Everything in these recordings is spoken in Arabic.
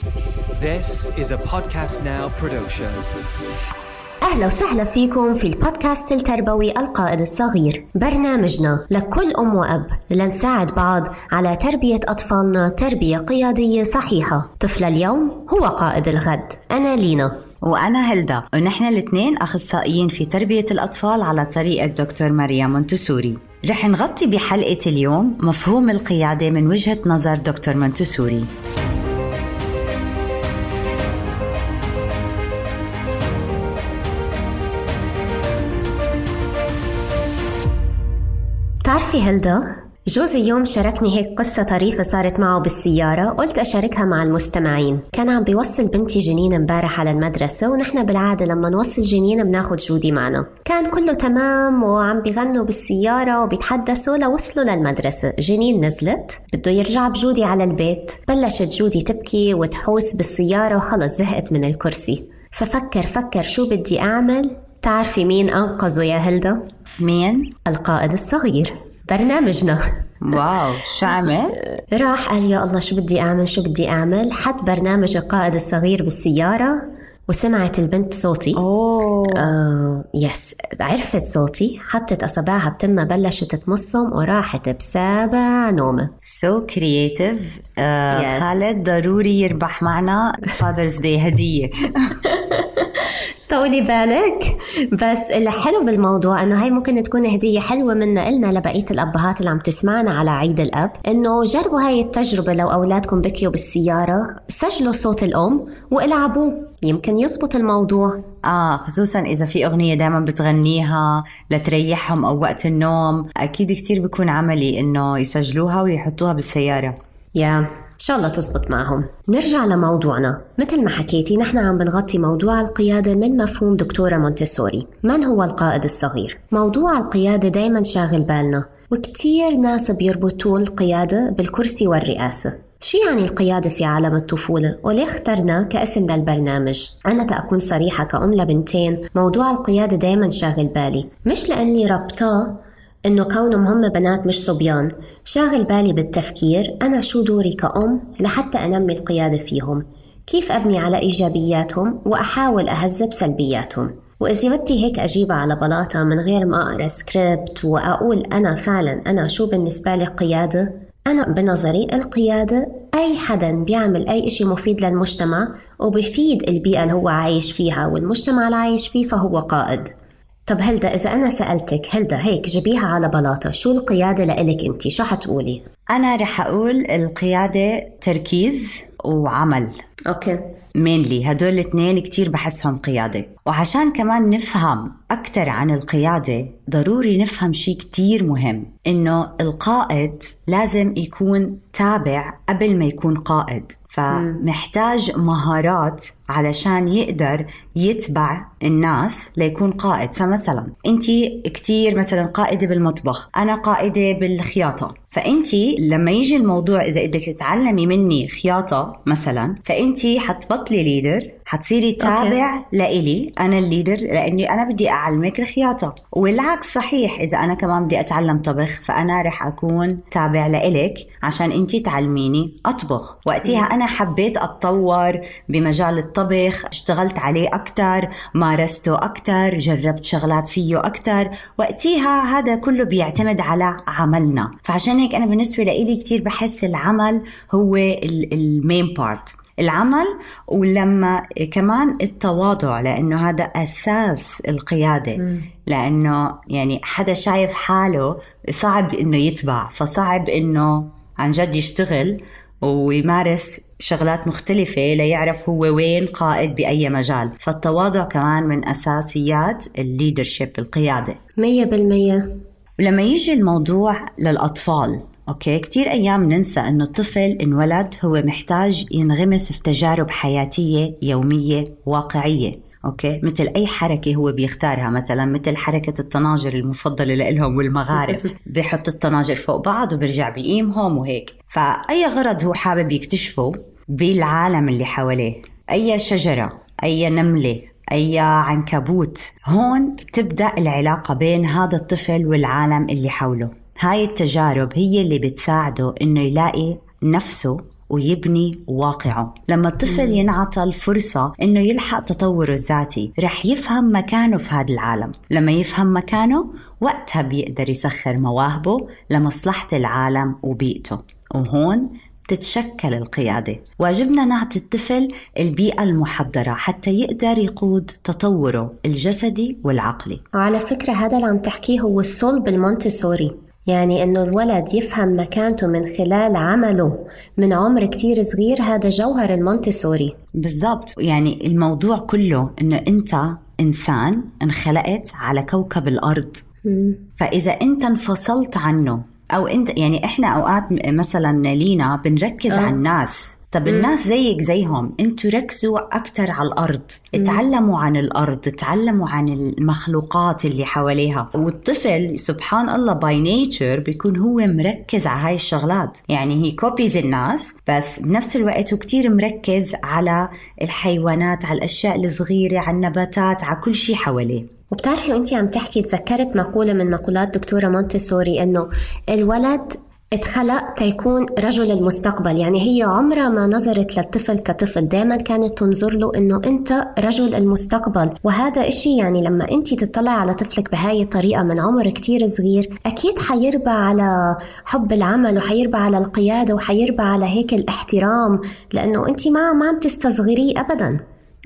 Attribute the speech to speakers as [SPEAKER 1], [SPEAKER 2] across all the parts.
[SPEAKER 1] This is a Podcast Now production.
[SPEAKER 2] أهلا وسهلا فيكم في البودكاست التربوي القائد الصغير. برنامجنا لكل أم وأب. لنساعد بعض على تربية أطفالنا تربية قيادية صحيحة. طفل اليوم هو قائد الغد. أنا لينا.
[SPEAKER 3] وأنا هلدا. ونحن الاثنين أخصائيين في تربية الأطفال على طريقة دكتور ماريا مونتسوري. رح نغطي بحلقة اليوم مفهوم القيادة من وجهة نظر دكتور مونتسوري.
[SPEAKER 2] بتعرفي هلدا؟ جوزي يوم شاركني هيك قصة طريفة صارت معه بالسيارة قلت أشاركها مع المستمعين. كان عم بيوصل بنتي جنين امبارح على المدرسة ونحن بالعادة لما نوصل جنين بناخد جودي معنا. كان كله تمام وعم بيغنوا بالسيارة وبيتحدثوا لوصلوا للمدرسة. جنين نزلت بده يرجع بجودي على البيت. بلشت جودي تبكي وتحوس بالسيارة وخلص زهقت من الكرسي. ففكر فكر شو بدي أعمل؟ تعرفي مين أنقذه يا هلدا؟
[SPEAKER 3] مين؟
[SPEAKER 2] القائد الصغير. برنامجنا.
[SPEAKER 3] wow شو عمل؟
[SPEAKER 2] راح قال يا الله شو بدي أعمل؟ شو بدي أعمل؟ حط برنامج القائد الصغير بالسيارة وسمعت البنت صوتي.
[SPEAKER 3] أوه.
[SPEAKER 2] آه yes عرفت صوتي حطت أصابعها بتمها بلشت تمصهم وراحت بسابع نومة.
[SPEAKER 3] so creative
[SPEAKER 2] Yes.
[SPEAKER 3] خالد ضروري يربح معنا فاذرز داي هدية.
[SPEAKER 2] طولي بالك. بس الحلو بالموضوع إنه هاي ممكن تكون هدية حلوة منا إلنا لبقية الأبهات اللي عم تسمعنا على عيد الأب. إنه جربوا هاي التجربة لو أولادكم بكيوا بالسيارة. سجلوا صوت الأم والعبوه يمكن يزبط الموضوع.
[SPEAKER 3] آه خصوصا إذا في أغنية دائما بتغنيها لتريحهم أو وقت النوم أكيد كتير بيكون عملي إنه يسجلوها ويحطوها بالسيارة.
[SPEAKER 2] يا إن شاء الله تزبط معهم نرجع لموضوعنا مثل ما حكيتي نحن عم بنغطي موضوع القيادة من مفهوم دكتورة مونتسوري من هو القائد الصغير؟ موضوع القيادة دايما شاغل بالنا وكتير ناس بيربطوا القيادة بالكرسي والرئاسة شو يعني القيادة في عالم الطفولة؟ وليه اخترنا كاسم للبرنامج؟ أنا تأكون صريحة كأم لبنتين موضوع القيادة دايما شاغل بالي مش لأني ربطاه إنه كونهم هم بنات مش صبيان. شاغل بالي بالتفكير أنا شو دوري كأم لحتى أنمي القيادة فيهم. كيف أبني على إيجابياتهم وأحاول أهذب سلبياتهم؟ وإذا بدي هيك أجيبها على بلاطة من غير ما أقرأ سكريبت وأقول أنا فعلا أنا شو بالنسبة لي قيادة؟ أنا بنظري القيادة أي حدا بيعمل أي إشي مفيد للمجتمع وبفيد البيئة اللي هو عايش فيها والمجتمع اللي عايش فيه فهو قائد. طب هلدا إذا أنا سألتك هلدا هيك جيبيها على بلاطة شو القيادة لإلك أنت؟ شو حتقولي؟
[SPEAKER 3] أنا رح أقول القيادة تركيز وعمل.
[SPEAKER 2] okay.
[SPEAKER 3] mainly هدول الاثنين كتير بحسهم قيادة. وعشان كمان نفهم أكثر عن القيادة ضروري نفهم شيء كتير مهم. إنه القائد لازم يكون تابع قبل ما يكون قائد. فمحتاج مهارات علشان يقدر يتبع الناس ليكون قائد. فمثلا أنت كتير مثلا قائدة بالمطبخ أنا قائدة بالخياطة. فأنت لما يجي الموضوع إذا بدك تتعلمي مني خياطة مثلا فأنت حتبطلي leader حتصيري تابع لإلي أنا ال leader لأني أنا بدي أعلمك الخياطة. والعكس صحيح إذا أنا كمان بدي أتعلم طبخ فأنا رح أكون تابع لإلك عشان أنتي تعلميني أطبخ. وقتها أنا حبيت أتطور بمجال الطبخ اشتغلت عليه أكتر مارسته أكتر جربت شغلات فيه أكتر. وقتها هذا كله بيعتمد على عملنا. فعشان هيك أنا بالنسبة لإلي كتير بحس العمل هو المين بارت العمل ولما كمان التواضع لأنه هذا أساس القيادة. لأنه يعني حدا شايف حاله صعب إنه يتبع فصعب إنه عن جد يشتغل ويمارس شغلات مختلفة ليعرف هو وين قائد بأي مجال. فالتواضع كمان من أساسيات ال leadership القيادة.
[SPEAKER 2] مية بالمية.
[SPEAKER 3] ولما يجي الموضوع للأطفال okay؟ كتير أيام ننسى أنه الطفل انولد هو محتاج ينغمس في تجارب حياتية يومية واقعية okay؟ مثل أي حركة هو بيختارها مثلا مثل حركة الطناجر المفضلة لهم والمغارف. بيحط الطناجر فوق بعض وبرجع بيقيمهم وهيك. فأي غرض هو حابب يكتشفه بالعالم اللي حواليه. أي شجرة أي نملة أي عنكبوت هون تبدأ العلاقة بين هذا الطفل والعالم اللي حوله. هاي التجارب هي اللي بتساعده إنه يلاقي نفسه ويبني واقعه. لما الطفل ينعطى الفرصة إنه يلحق تطوره الذاتي رح يفهم مكانه في هذا العالم. لما يفهم مكانه وقتها بيقدر يسخر مواهبه لمصلحة العالم وبيئته. وهون تتشكل القيادة. واجبنا نعطي الطفل البيئة المحضرة حتى يقدر يقود تطوره الجسدي والعقلي.
[SPEAKER 2] وعلى فكرة هذا اللي عم تحكيه هو الصلب المونتسوري. يعني إنه الولد يفهم مكانته من خلال عمله. من عمر كتير صغير هذا جوهر المونتسوري.
[SPEAKER 3] بالضبط. يعني الموضوع كله إنه أنت إنسان انخلقت على كوكب الأرض. فإذا أنت انفصلت عنه أو أنت يعني إحنا أوقات مثلا لينا بنركز أه. على الناس. طب الناس زيك زيهم أنتوا ركزوا أكثر على الأرض. اتعلموا عن الأرض اتعلموا عن المخلوقات اللي حواليها. والطفل سبحان الله by nature بيكون هو مركز على هاي الشغلات. يعني هي copies الناس بس بنفس الوقت هو كتير مركز على الحيوانات على الأشياء الصغيرة على النباتات على كل شيء حواليه.
[SPEAKER 2] وبتعرفي وانت عم تحكي تذكرت مقولة من مقولات دكتورة مونتسوري إنه الولد اتخلق تيكون رجل المستقبل. يعني هي عمرها ما نظرت للطفل كطفل. دائما كانت تنظر له إنه أنت رجل المستقبل. وهذا إشي يعني لما انت تطلع على طفلك بهاي الطريقة من عمر كتير صغير أكيد حيربى على حب العمل وحيربى على القيادة وحيربى على هيك الاحترام. لأنه انت ما ما عم تستصغريه ابدا.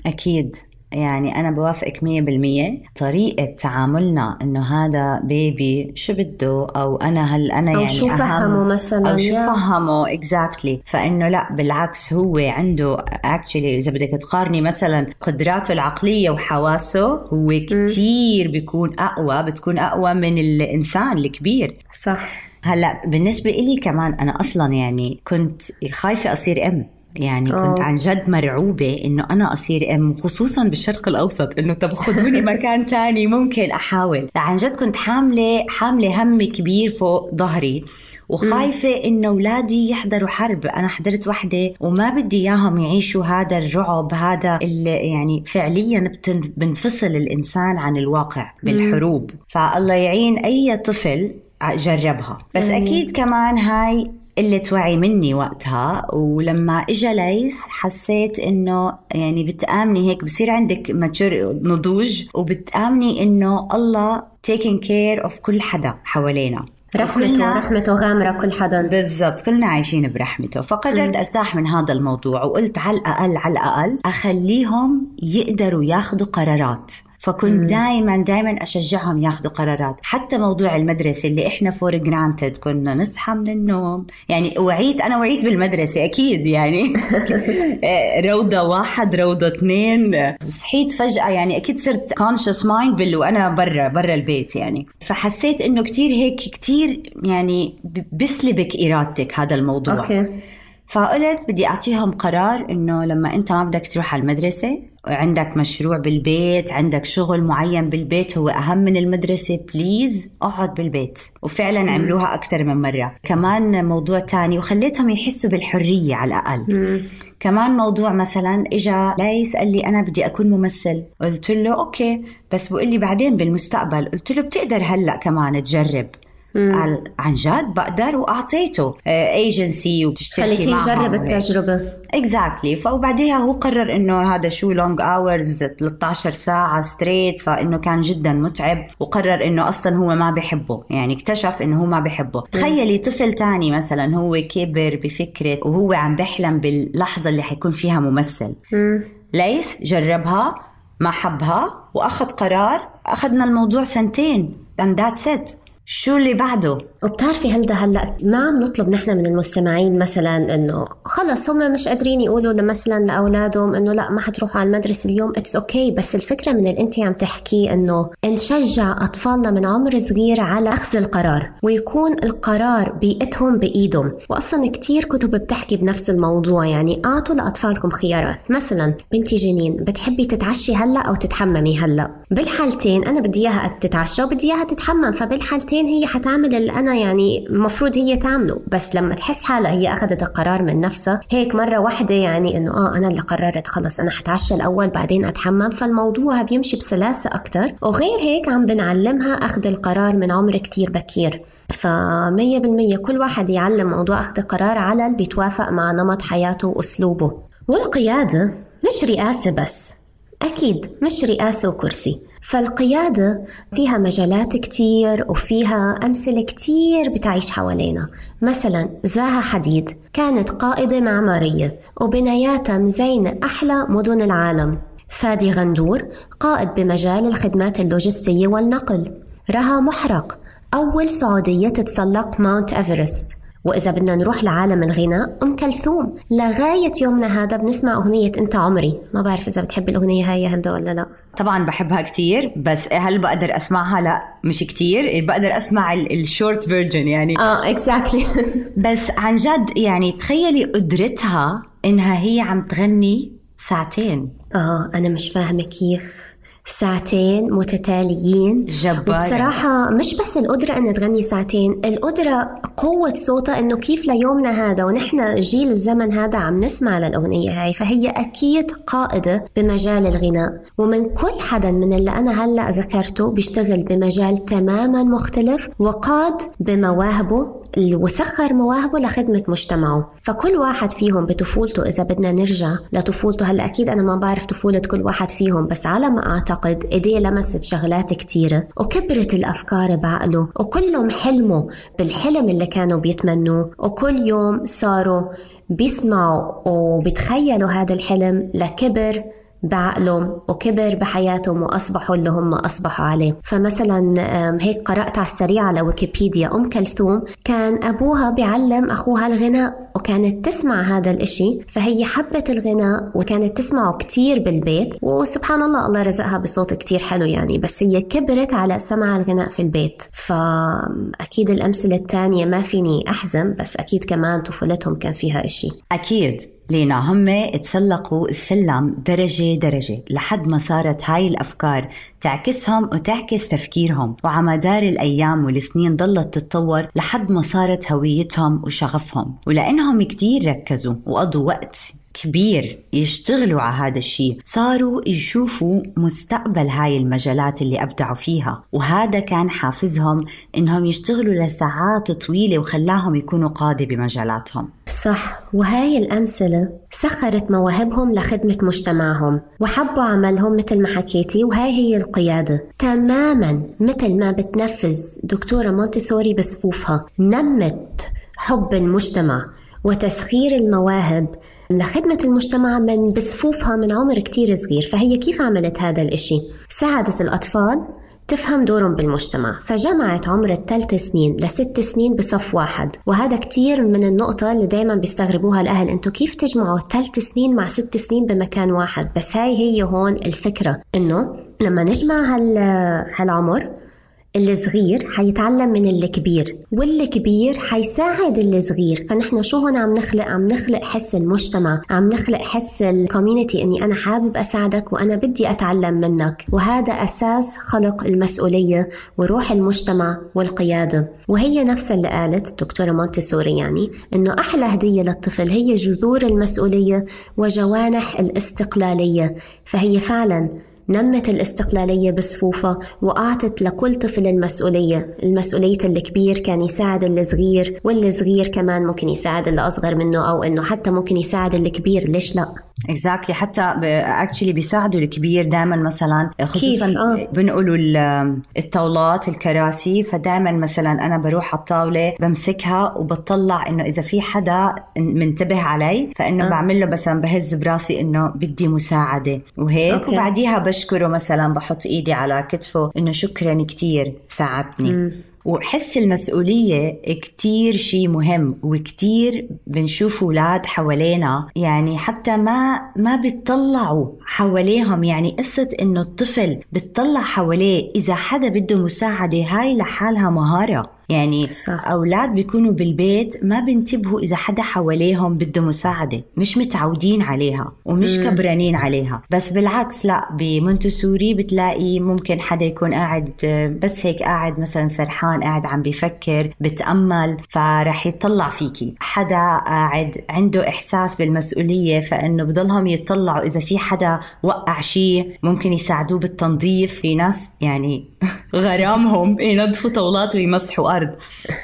[SPEAKER 3] أكيد. يعني أنا بوافقك مية بالمية. طريقة تعاملنا إنه هذا baby شو بده؟ أو أنا هل أنا
[SPEAKER 2] أو
[SPEAKER 3] يعني
[SPEAKER 2] شو فهمه مثلا؟
[SPEAKER 3] أو شو فهمه؟ exactly exactly. فإنه لا بالعكس هو عنده actually إذا بدك تقارني مثلا قدراته العقلية وحواسه هو كتير بيكون أقوى بتكون أقوى من الإنسان الكبير.
[SPEAKER 2] صح.
[SPEAKER 3] هلأ بالنسبة إلي كمان أنا أصلا يعني كنت خايفة أصير أم. يعني. كنت عن جد مرعوبة إنه أنا أصير أم خصوصا بالشرق الأوسط إنه طب خذوني مكان تاني ممكن أحاول. عن جد كنت حاملة حاملة هم كبير فوق ظهري وخايفة إنه أولادي يحضروا حرب. أنا حضرت وحدة وما بدي إياهم يعيشوا هذا الرعب هذا اللي يعني فعليا بنفصل الإنسان عن الواقع بالحروب. فالله يعين أي طفل جربها. بس أكيد كمان هاي قلة وعي مني وقتها ولما اجى ليث حسيت إنه يعني بتآمني هيك بصير عندك نضوج وبتآمني إنه الله taking care of كل حدا حوالينا.
[SPEAKER 2] رحمته رحمته غامرة كل حدا.
[SPEAKER 3] بالضبط كلنا عايشين برحمته. فقررت أرتاح من هذا الموضوع وقلت على الأقل على الأقل أخليهم يقدروا ياخذوا قرارات. فكنت دائما دائما أشجعهم ياخذوا قرارات. حتى موضوع المدرسة اللي إحنا for granted كنا نصحى من النوم. يعني وعيت أنا وعيت بالمدرسة أكيد يعني. روضة واحد روضة اثنين. صحيت فجأة يعني أكيد صرت conscious mind بال وأنا برا برا البيت يعني. فحسيت إنه كتير هيك كتير يعني بسلبك إرادتك هذا الموضوع.
[SPEAKER 2] okay.
[SPEAKER 3] فقلت بدي أعطيهم قرار إنه لما أنت ما بدك تروح على المدرسة عندك مشروع بالبيت عندك شغل معين بالبيت هو أهم من المدرسة please أقعد بالبيت. وفعلا عملوها أكثر من مرة. كمان موضوع تاني وخليتهم يحسوا بالحرية على الأقل. كمان موضوع مثلا اجى ليث قال لي أنا بدي أكون ممثل. قلت له okay بس بقول لي بعدين بالمستقبل. قلت له بتقدر هلأ كمان تجرب. قال عن جد بقدر وأعطيته. ايجنسي وتشتركي
[SPEAKER 2] خليتيه يجرب
[SPEAKER 3] التجربة. exactly. فوبعديها هو قرر إنه هذا شو long hours 13 ساعة straight فإنه كان جدا متعب وقرر إنه أصلا هو ما بحبه يعني اكتشف إنه هو ما بحبه تخيلي طفل تاني مثلا هو كبر بفكرة وهو عم بحلم باللحظة اللي حيكون فيها ممثل. ليث جربها ما حبها وأخذ قرار. أخذنا الموضوع سنتين and that's it. شو اللي بعده؟
[SPEAKER 2] وبتعرفي هلدا هلأ ما عم نطلب نحن من المستمعين مثلا إنه خلص هم مش قادرين يقولوا مثلا لأولادهم إنه لأ ما حتروحوا على المدرسة اليوم it's okay. بس الفكرة من اللي انت عم تحكيه إنه نشجع أطفالنا من عمر صغير على أخذ القرار ويكون القرار بيئتهم بإيدهم واصلا كتير كتب بتحكي بنفس الموضوع يعني أعطوا لأطفالكم خيارات مثلا بنتي جنين بتحبي تتعشي هلأ أو تتحممي هلأ بالحالتين أنا بدي إياها تتعشى وبدي إياها تتحمم فبالحالتين ساعتين هي حتعمل اللي أنا يعني المفروض هي تعمله. بس لما تحس حالها هي أخذت القرار من نفسها هيك مرة واحدة يعني إنه آه أنا اللي قررت خلص أنا حتعشى الأول بعدين أتحمم. فالموضوع بيمشي بسلاسة أكثر وغير هيك عم بنعلمها أخذ القرار من عمر كتير بكير. فمية بالمية كل واحد يعلم موضوع أخذ القرار على اللي بيتوافق مع نمط حياته وأسلوبه. والقيادة مش رئاسة بس. أكيد مش رئاسة وكرسي. فالقيادة فيها مجالات كتير وفيها أمثلة كتير بتعيش حوالينا. مثلا زاها حديد كانت قائدة معمارية وبناياتها مزينة أحلى مدن العالم. فادي غندور قائد بمجال الخدمات اللوجستية والنقل. رها محرق أول سعودية تتسلق ماونت إيفرست. وإذا بدنا نروح لعالم الغناء أم كلثوم. لغاية يومنا هذا بنسمع أغنية أنت عمري. ما بعرف إذا بتحب الأغنية هاي هلدا ولا لا.
[SPEAKER 3] طبعا بحبها كتير بس هل بقدر أسمعها؟ لا مش كتير. بقدر أسمع ال short version يعني.
[SPEAKER 2] آه exactly
[SPEAKER 3] بس عن جد يعني تخيلي قدرتها إنها هي عم تغني ساعتين.
[SPEAKER 2] آه أنا مش فاهمة كيف ساعتين متتاليين.
[SPEAKER 3] جبار
[SPEAKER 2] وبصراحة مش بس القدرة أن تغني ساعتين القدرة قوة صوتها أنه كيف ليومنا هذا ونحن جيل الزمن هذا عم نسمع للأغنية هاي فهي أكيد قائدة بمجال الغناء. ومن كل حدا من اللي أنا هلأ ذكرته بيشتغل بمجال تماما مختلف وقاد بمواهبه وسخر مواهبه لخدمة مجتمعه. فكل واحد فيهم بطفولته إذا بدنا نرجع لطفولته هلأ أكيد أنا ما بعرف طفولة كل واحد فيهم بس على ما أعتقد إيديه لمست شغلات كتيرة وكبرت الأفكار بعقله وكلهم حلموا بالحلم اللي كانوا بيتمنوه وكل يوم صاروا بيسمعوا وبيتخيلوا هذا الحلم لكبر بعقلهم وكبر بحياتهم وأصبحوا اللي هم أصبحوا عليه. فمثلا هيك قرأت على السريع على ويكيبيديا. أم كلثوم كان أبوها بيعلم أخوها الغناء وكانت تسمع هذا الإشي. فهي حبت الغناء وكانت تسمعه كتير بالبيت. وسبحان الله الله رزقها بصوت كتير حلو يعني. بس هي كبرت على سمع الغناء في البيت. فأكيد الأمثلة الثانية ما فيني أحزن بس أكيد كمان طفولتهم كان فيها إشي.
[SPEAKER 3] أكيد. لينا هم تسلقوا السلم درجة درجة لحد ما صارت هاي الأفكار تعكسهم وتعكس تفكيرهم. وعلى مدار الأيام والسنين ضلت تتطور لحد ما صارت هويتهم وشغفهم. ولأنهم كتير ركزوا وقضوا وقت كبير يشتغلوا على هذا الشيء. صاروا يشوفوا مستقبل هاي المجالات اللي أبدعوا فيها وهذا كان حافزهم إنهم يشتغلوا لساعات طويلة وخلاهم يكونوا قادة بمجالاتهم.
[SPEAKER 2] صح وهاي الأمثلة سخرت مواهبهم لخدمة مجتمعهم وحبوا عملهم مثل ما حكيتي وهاي هي القيادة. تماما مثل ما بتنفذ دكتورة مونتسوري بصفوفها نمت حب المجتمع وتسخير المواهب لخدمة المجتمع من بصفوفها من عمر كتير صغير فهي كيف عملت هذا الإشي؟ ساعدت الأطفال تفهم دورهم بالمجتمع فجمعت عمر الثلاث سنين لست سنين بصف واحد وهذا كتير من النقطة اللي دايما بيستغربوها الأهل انتو كيف تجمعوا ثلاث سنين مع ست سنين بمكان واحد بس هاي هي هون الفكرة إنه لما نجمع هال هالعمر الصغير حيتعلم من الكبير والكبير حيساعد الصغير فنحن شو هون عم نخلق؟ عم نخلق حس المجتمع عم نخلق حس الكوميونتي إني أنا حابب أساعدك وأنا بدي أتعلم منك. وهذا أساس خلق المسؤولية وروح المجتمع والقيادة. وهي نفس اللي قالت الدكتوره مونتسوري يعني إنه أحلى هدية للطفل هي جذور المسؤولية وجوانح الاستقلالية. فهي فعلا نمت الاستقلالية بصفوفها وأعطت لكل طفل المسؤولية. المسؤولية الكبير كان يساعد الصغير والصغير كمان ممكن يساعد اللي أصغر منه أو إنه حتى ممكن يساعد الكبير. ليش لا؟
[SPEAKER 3] exactly. حتى actually بيساعدوا الكبير دائما مثلا خصوصا
[SPEAKER 2] آه.
[SPEAKER 3] بنقولوا الطاولات الكراسي فدائما مثلا أنا بروح على الطاولة بمسكها وبطلع إنه إذا في حدا منتبه علي فإنه آه. بعمل له مثلا بهز براسي إنه بدي مساعدة وهيك okay. وبعديها بشكره مثلا بحط إيدي على كتفه إنه شكرا كثير ساعدتني. وحس المسؤولية كتير شيء مهم وكتير بنشوف أولاد حوالينا. يعني حتى ما ما بيطلعوا حواليهم. يعني قصة إنه الطفل بتطلع حواليه إذا حدا بده مساعدة هاي لحالها مهارة. يعني
[SPEAKER 2] صح.
[SPEAKER 3] أولاد بيكونوا بالبيت ما بينتبهوا إذا حدا حواليهم بده مساعدة مش متعودين عليها ومش مم. كبرانين عليها بس بالعكس لا بمونتسوري بتلاقي ممكن حدا يكون قاعد بس هيك قاعد مثلا سرحان قاعد عم بيفكر بتأمل فرح يطلع فيكي حدا قاعد عنده إحساس بالمسؤولية فإنه بضلهم يطلعوا إذا في حدا وقع شيء ممكن يساعدوه بالتنظيف في ناس يعني غرامهم. ينظفوا طاولات ويمسحوا أرض.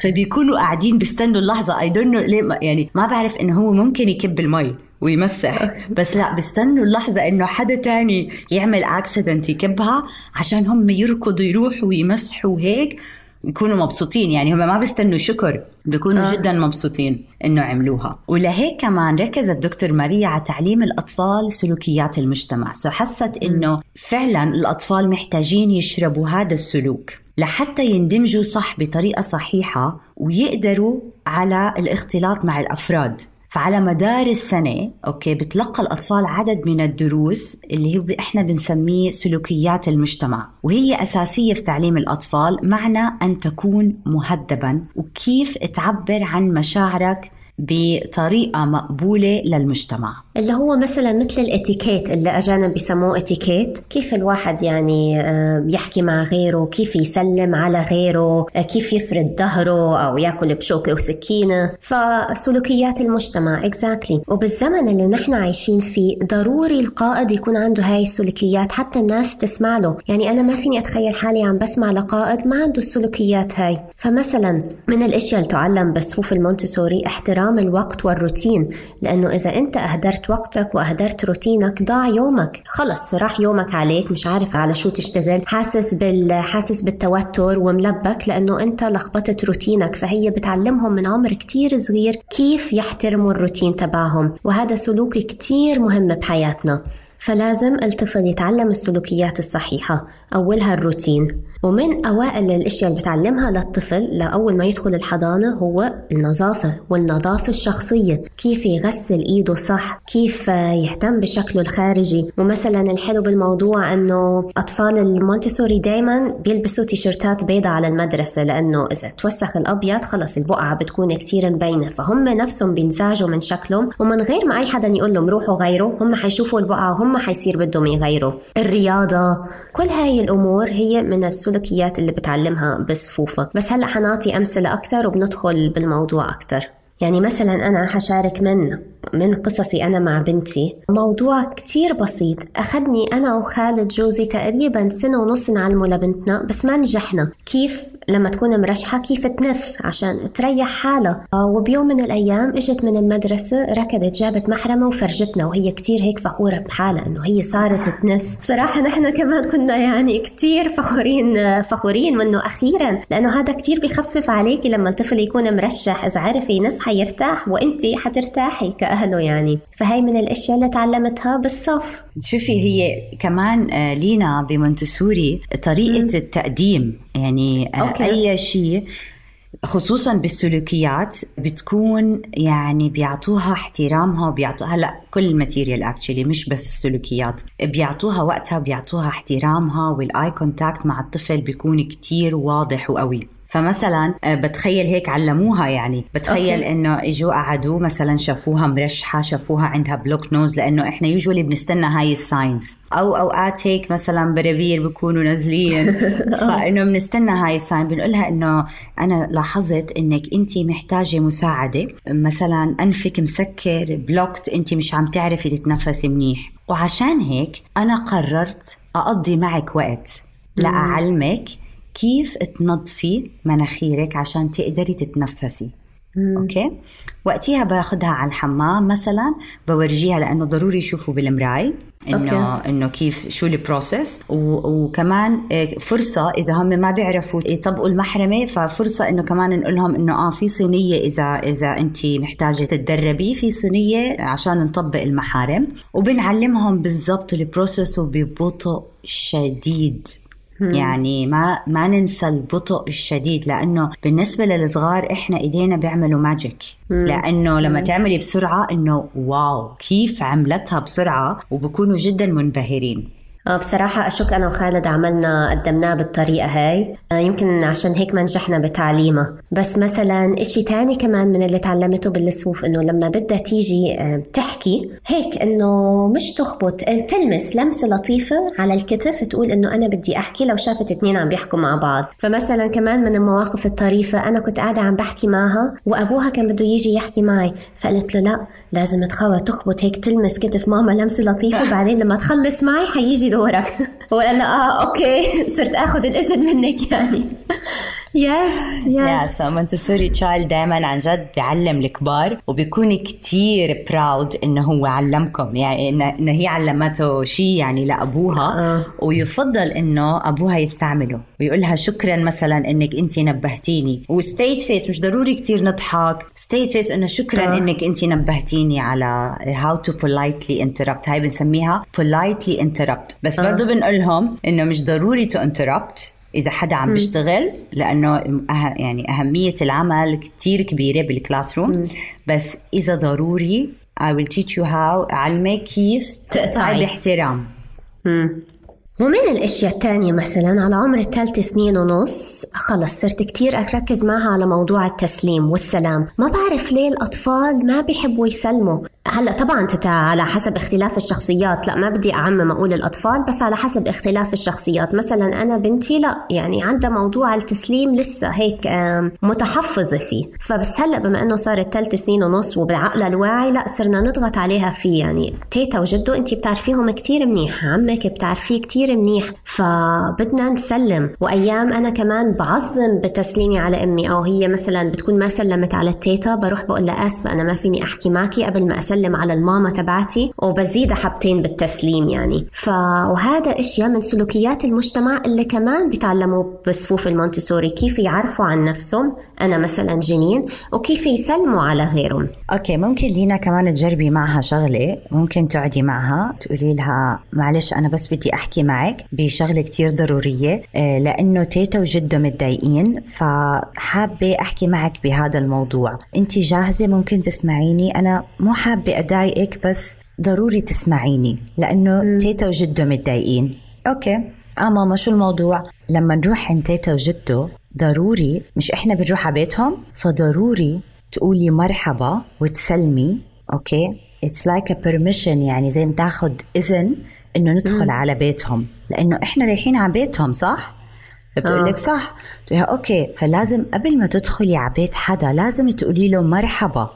[SPEAKER 3] فبيكونوا قاعدين بيستنوا اللحظة. I don't ليه يعني ما بعرف إنه هو ممكن يكب المي ويمسح. بس لا بيستنوا اللحظة إنه حدا تاني يعمل accident يكبها عشان هم يركضوا يروحوا ويمسحوا وهيك. يكونوا مبسوطين. يعني هم ما بيستنوا شكر بيكونوا آه. جدا مبسوطين إنه عملوها. ولهيك كمان ركزت دكتور ماريا على تعليم الأطفال سلوكيات المجتمع. so حست إنه فعلا الأطفال محتاجين يشربوا هذا السلوك لحتى يندمجوا صح بطريقة صحيحة ويقدروا على الاختلاط مع الأفراد. فعلى مدار السنة okay بتلقى الأطفال عدد من الدروس اللي هو إحنا بنسميه سلوكيات المجتمع وهي أساسية في تعليم الأطفال معنى أن تكون مهذبا وكيف تعبر عن مشاعرك بطريقة مقبولة للمجتمع.
[SPEAKER 2] اللي هو مثلا مثل الإتيكيت اللي أجانب بيسموه إتيكيت. كيف الواحد يعني آه، يحكي مع غيره؟ كيف يسلم على غيره؟ آه، كيف يفرد ظهره أو يأكل بشوكة وسكينة؟ فسلوكيات المجتمع exactly. وبالزمن اللي نحن عايشين فيه ضروري القائد يكون عنده هاي السلوكيات حتى الناس تسمع له. يعني أنا ما فيني أتخيل حالي عم بسمع لقائد ما عنده السلوكيات هاي. فمثلا من الأشياء اللي تعلم بصفوف المونتسوري احترام احترام الوقت والروتين لأنه إذا أنت أهدرت وقتك وأهدرت روتينك ضاع يومك. خلص راح يومك عليك مش عارف على شو تشتغل. حاسس بال حاسس بالتوتر وملبك لأنه أنت لخبطت روتينك فهي بتعلمهم من عمر كتير صغير كيف يحترموا الروتين تبعهم. وهذا سلوك كتير مهم بحياتنا. فلازم الطفل يتعلم السلوكيات الصحيحة أولها الروتين. ومن أوائل الأشياء اللي بتعلمها للطفل لأول ما يدخل الحضانة هو النظافة والنظافة الشخصية. كيف يغسل إيده صح كيف يهتم بشكله الخارجي. ومثلا الحلو بالموضوع أنه أطفال المونتسوري دايما بيلبسوا تيشرتات بيضة على المدرسة لأنه إذا توسخ الأبيض خلص البقعة بتكون كتير مبينة. فهم نفسهم بينزعجوا من شكلهم. ومن غير ما أي حدا يقول لهم روحوا غيروا هم حيشوفوا البقعة وهم حيصير بدهم يغيروا. الرياضة كل هاي الأمور هي من السلوكيات اللي بتعلمها بصفوفة. بس هلأ حنعطي أمثلة أكثر وبندخل بالموضوع أكثر. يعني مثلا أنا حشارك من من قصصي أنا مع بنتي. موضوع كتير بسيط. أخذني أنا وخالد جوزي تقريبا سنة ونص نعلمه لبنتنا بس ما نجحنا. كيف لما تكون مرشحة كيف تنف عشان تريح حالها. وبيوم من الأيام إجت من المدرسة ركضت جابت محرمة وفرجتنا وهي كتير هيك فخورة بحالها إنه هي صارت تنف. بصراحة نحن كمان كنا يعني كتير فخورين فخورين منه أخيرا لأنه هذا كتير بخفف عليكي لما الطفل يكون مرشح. إذا عرف ينف حيرتاح وأنت حترتاحي أهله يعني. فهي من الأشياء اللي تعلمتها بالصف.
[SPEAKER 3] شوفي هي كمان آه، لينا بمونتسوري طريقة مم. التقديم. يعني آه، okay. أي شيء خصوصا بالسلوكيات بتكون يعني بيعطوها احترامها وبيعطوها هلأ كل ال material actually مش بس السلوكيات. بيعطوها وقتها بيعطوها احترامها وال eye contact مع الطفل بيكون كتير واضح وقوي. فمثلا آه، بتخيل هيك علموها يعني. بتخيل إنه إجوا قعدوا مثلا شافوها مرشحة شافوها عندها blocked nose لأنه إحنا usually بنستنى هاي ال signs أو أوقات هيك مثلا بربير بكونوا نازلين. فإنه بنستنى هاي ال sign بنقولها إنه أنا لاحظت إنك أنت محتاجة مساعدة. مثلا أنفك مسكر blocked أنت مش عم تعرفي تتنفسي منيح. وعشان هيك أنا قررت أقضي معك وقت لأعلمك كيف تنظفي مناخيرك عشان تقدري تتنفسي. مم. okay؟ وقتها باخذها على الحمام مثلا بورجيها لأنه ضروري يشوفوا بالمراي إنه إنه كيف شو ال process وكمان آه، فرصة إذا هم ما بيعرفوا يطبقوا المحرمة ففرصة إنه كمان نقول لهم إنه آه في صينية إذا إذا أنت محتاجة تتدربي في صينية عشان نطبق المحارم. وبنعلمهم بالضبط ال process وببطء شديد. يعني ما ما ننسى البطء الشديد لأنه بالنسبة للصغار إحنا إيدينا بيعملوا magic لأنه لما تعملي بسرعة إنه wow كيف عملتها بسرعة؟ وبكونوا جدا منبهرين.
[SPEAKER 2] بصراحة أشك أنا وخالد عملنا قدمناه بالطريقة هاي. آه، يمكن عشان هيك ما نجحنا بتعليمه. بس مثلا إشي تاني كمان من اللي تعلمته بالصفوف إنه لما بدها تيجي آه، تحكي هيك إنه مش تخبط. تلمس لمسة لطيفة على الكتف تقول إنه أنا بدي أحكي لو شافت اتنين عم بيحكوا مع بعض. فمثلا كمان من المواقف الطريفة أنا كنت قاعدة عم بحكي معها وأبوها كان بده يجي يحكي معي. فقلت له لا لازم تخبط تخبط هيك تلمس كتف ماما لمسة لطيفة وبعدين لما تخلص معي حيجي دورك له آه okay. صرت آخذ الاذن منك يعني. yes
[SPEAKER 3] yes Montessori child دائما عن جد بيعلم الكبار وبيكون كتير proud إنه هو علمكم. يعني انه هي علمته شيء يعني لأبوها آه. ويفضل إنه أبوها يستعمله ويقول لها شكرا مثلا إنك أنت نبهتيني. و straight face مش ضروري كتير نضحك. straight face إنه شكرا آه. إنك أنت نبهتيني على how to politely interrupt. هاي بنسميها politely interrupt. بس آه. برضه بنقول لهم إنه مش ضروري to interrupt إذا حدا عم بيشتغل لأنه أه يعني أهمية العمل كتير كبيرة بال classroom بس إذا ضروري I will teach you how اعلمك كيف تقطعي. باحترام.
[SPEAKER 2] ومن الأشياء الثانية مثلا على عمر الثالث سنين ونص خلص صرت كتير أركز معها على موضوع التسليم والسلام. ما بعرف ليه الأطفال ما بيحبوا يسلموا. هلا طبعا تتا على حسب اختلاف الشخصيات. لا ما بدي أعمم أقول الأطفال بس على حسب اختلاف الشخصيات. مثلا أنا بنتي لا يعني عندها موضوع التسليم لسه هيك متحفظة فيه. فبس هلا بما إنه صارت ثلاث سنين ونص وبعقلها الواعي لا صرنا نضغط عليها فيه. يعني تيتا وجدو انت بتعرفيهم كتير منيح عمك بتعرفيه كتير منيح. فبدنا نسلم. وأيام أنا كمان بعظم بتسليمي على أمي. أو هي مثلا بتكون ما سلمت على التيتا بروح بقول لها اسفه أنا ما فيني أحكي معك قبل ما أسلم. بسلم على الماما تبعتي وبزيدها حبتين بالتسليم يعني. فهذا إشياء من سلوكيات المجتمع اللي كمان بيتعلموا بصفوف المونتسوري كيف يعرفوا عن نفسهم. أنا مثلا جنين وكيف يسلموا على غيرهم.
[SPEAKER 3] okay ممكن لينا كمان تجربي معها شغلة ممكن تقعدي معها تقولي لها معلش أنا بس بدي أحكي معك بشغلة كتير ضرورية آه، لأنه تيتا وجده متضايقين فحابة أحكي معك بهذا الموضوع. انت جاهزة؟ ممكن تسمعيني؟ أنا مو حابة حابة أضايقك بس ضروري تسمعيني لأنه م. تيتا وجدو متضايقين. okay. آه ماما شو الموضوع؟ لما نروح عند تيتا وجدو ضروري مش إحنا بنروح على بيتهم؟ فضروري تقولي مرحبا وتسلمي. okay. it's like a permission يعني زي ما تاخذ إذن إنه ندخل م. على بيتهم. لأنه إحنا رايحين على بيتهم صح؟ بتقول لك آه. صح. okay. فلازم قبل ما تدخلي على بيت حدا لازم تقولي له مرحبا.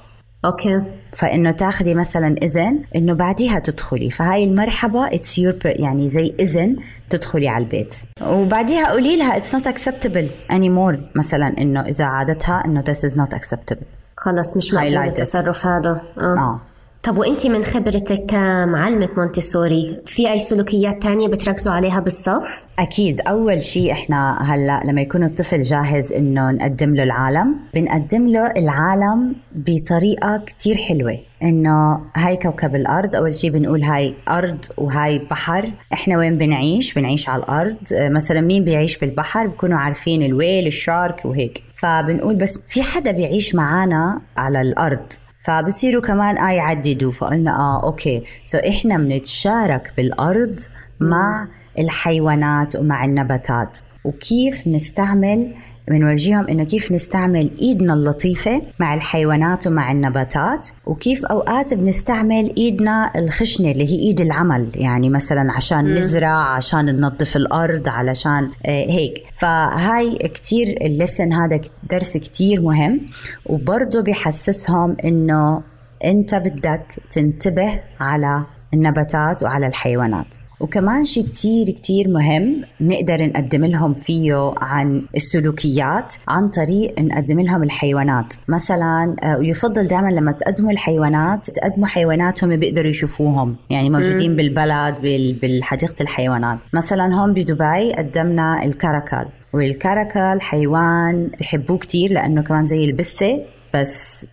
[SPEAKER 2] okay.
[SPEAKER 3] فإنه تاخذي مثلا إذن إنه بعديها تدخلي. فهاي المرحبا it's your يعني زي إذن تدخلي على البيت. وبعديها قولي لها it's not acceptable anymore مثلا إنه إذا عادتها إنه this is not acceptable
[SPEAKER 2] خلص مش مقبول التصرف هذا. آه, آه. طب وانت من خبرتك كمعلمة مونتيسوري في أي سلوكيات تانية بتركزوا عليها بالصف؟
[SPEAKER 3] أكيد. أول شيء إحنا هلأ لما يكون الطفل جاهز إنه نقدم له العالم بنقدم له العالم بطريقة كتير حلوة. إنه هاي كوكب الأرض أول شيء بنقول هاي أرض وهاي بحر. إحنا وين بنعيش؟ بنعيش على الأرض. مثلا مين بيعيش بالبحر؟ بكونوا عارفين ال whale ال shark وهيك. فبنقول بس في حدا بيعيش معانا على الأرض. فبصيروا كمان آه يعددوا. فقلنا آه okay. so إحنا بنتشارك بالأرض مع الحيوانات ومع النباتات. وكيف نستعمل بنورجيهم إنه كيف نستعمل إيدنا اللطيفة مع الحيوانات ومع النباتات وكيف أوقات بنستعمل إيدنا الخشنة اللي هي إيد العمل يعني مثلا عشان نزرع عشان ننظف الأرض علشان آه، هيك. فهاي كتير ال lesson هذا درس كتير مهم وبرضه بحسسهم إنه أنت بدك تنتبه على النباتات وعلى الحيوانات. وكمان شيء كتير كتير مهم نقدر نقدم لهم فيه عن السلوكيات عن طريق نقدم لهم الحيوانات. مثلا آه، ويفضل دائما لما تقدموا الحيوانات تقدموا حيواناتهم بيقدروا يشوفوهم. يعني موجودين بالبلد بالحديقة الحيوانات. مثلا هون بدبي قدمنا الكاراكال والكاراكال حيوان بحبوه كتير لأنه كمان زي البسة بس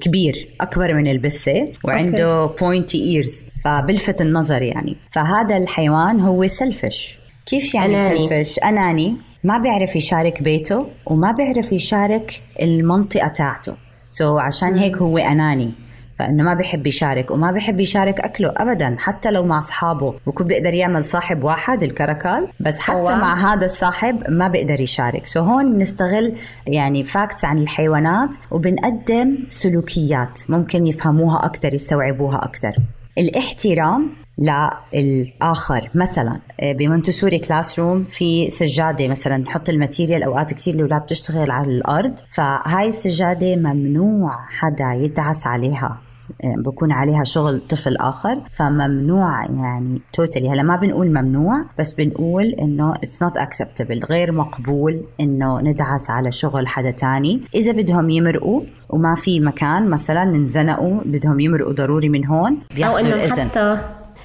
[SPEAKER 3] كبير أكبر من البسة وعنده pointy ears فبلفت النظر يعني. فهذا الحيوان هو selfish كيف يعني أناني. selfish أناني. ما بيعرف يشارك بيته وما بيعرف يشارك المنطقة تاعته. so so عشان هيك هو أناني. فإنه ما بيحب يشارك وما بيحب يشارك أكله ابدا حتى لو مع أصحابه بكون بيقدر يعمل صاحب واحد الكركال بس حتى
[SPEAKER 2] أوه.
[SPEAKER 3] مع هذا الصاحب ما بيقدر يشارك so هون بنستغل يعني facts عن الحيوانات وبنقدم سلوكيات ممكن يفهموها أكثر يستوعبوها أكثر الاحترام للآخر مثلا آه، بمونتسوري classroom في سجادة مثلا نحط ال material أوقات كثير الأولاد بتشتغل على الأرض فهاي السجادة ممنوع حدا يدعس عليها آه، بكون عليها شغل طفل آخر فممنوع يعني totally هلا ما بنقول ممنوع بس بنقول إنه it's not acceptable غير مقبول إنه ندعس على شغل حدا تاني. إذا بدهم يمرقوا وما في مكان مثلا انزنقوا بدهم يمرقوا ضروري من هون
[SPEAKER 2] أو
[SPEAKER 3] بياخذوا الإذن.
[SPEAKER 2] حتى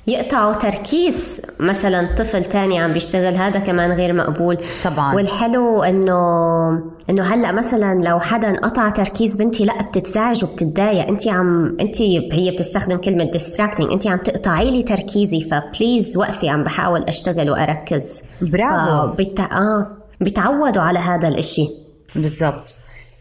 [SPEAKER 2] يقطعوا تركيز. مثلا طفل تاني عم بيشتغل هذا كمان غير مقبول.
[SPEAKER 3] طبعاً.
[SPEAKER 2] والحلو إنه إنه هلأ مثلا لو حدا قطع تركيز بنتي لأ بتتزعج وبتتضايق. انت عم انت هي بتستخدم كلمة distracting. انت عم تقطعي لي تركيزي فبليز وقفي عم بحاول أشتغل وأركز.
[SPEAKER 3] برافو.
[SPEAKER 2] فبت... آه بتعودوا على هذا الإشي.
[SPEAKER 3] بالضبط.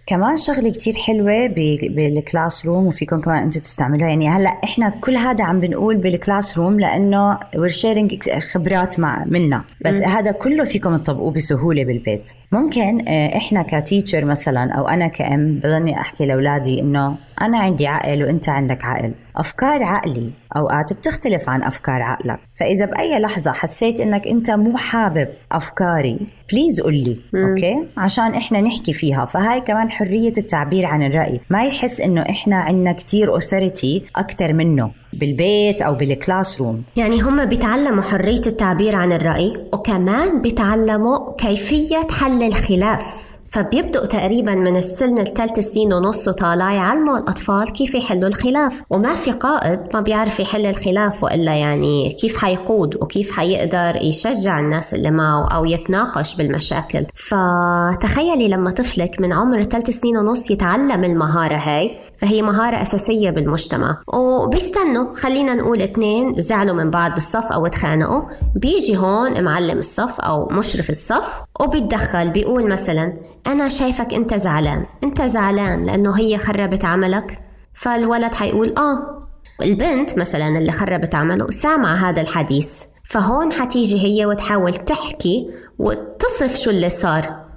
[SPEAKER 3] كمان شغلة كتير حلوة ب- بال classroom وفيكم كمان أنتم تستعملوها. يعني هلأ إحنا كل هذا عم بنقول بال classroom لأنه we're sharing خبرات مع منا. بس م. هذا كله فيكم تطبقوه بسهولة بالبيت. ممكن آه، إحنا ك teacher مثلا أو أنا كأم بضلني أحكي لأولادي إنه أنا عندي عقل وأنت عندك عقل أفكار عقلي اوقات بتختلف عن أفكار عقلك. فإذا بأي لحظة حسيت إنك أنت مو حابب أفكاري please قل لي okay؟ عشان إحنا نحكي فيها. فهاي كمان حرية التعبير عن الرأي. ما يحس إنه إحنا عندنا كتير authority أكثر منه بالبيت أو بال classroom
[SPEAKER 2] يعني هم بيتعلموا حرية التعبير عن الرأي وكمان بيتعلموا كيفية حل الخلاف. فبيبدأوا تقريبا من السن الثالث سنين ونص وطالع يعلموا الأطفال كيف يحلوا الخلاف؟ وما في قائد ما بيعرف يحل الخلاف وإلا يعني كيف حيقود وكيف حيقدر يشجع الناس اللي معه أو يتناقش بالمشاكل. فتخيلي لما طفلك من عمر ثلاث سنين ونص يتعلم المهارة هاي فهي مهارة أساسية بالمجتمع. وبيستنوا خلينا نقول اثنين زعلوا من بعض بالصف أو اتخانقوا. بيجي هون معلم الصف أو مشرف الصف وبيتدخل بيقول مثلا أنا شايفك أنت زعلان. أنت زعلان لأنه هي خربت عملك؟ فالولد حيقول آه. البنت مثلا اللي خربت عمله سامعة هذا الحديث. فهون حتيجي هي وتحاول تحكي وتصف شو اللي صار.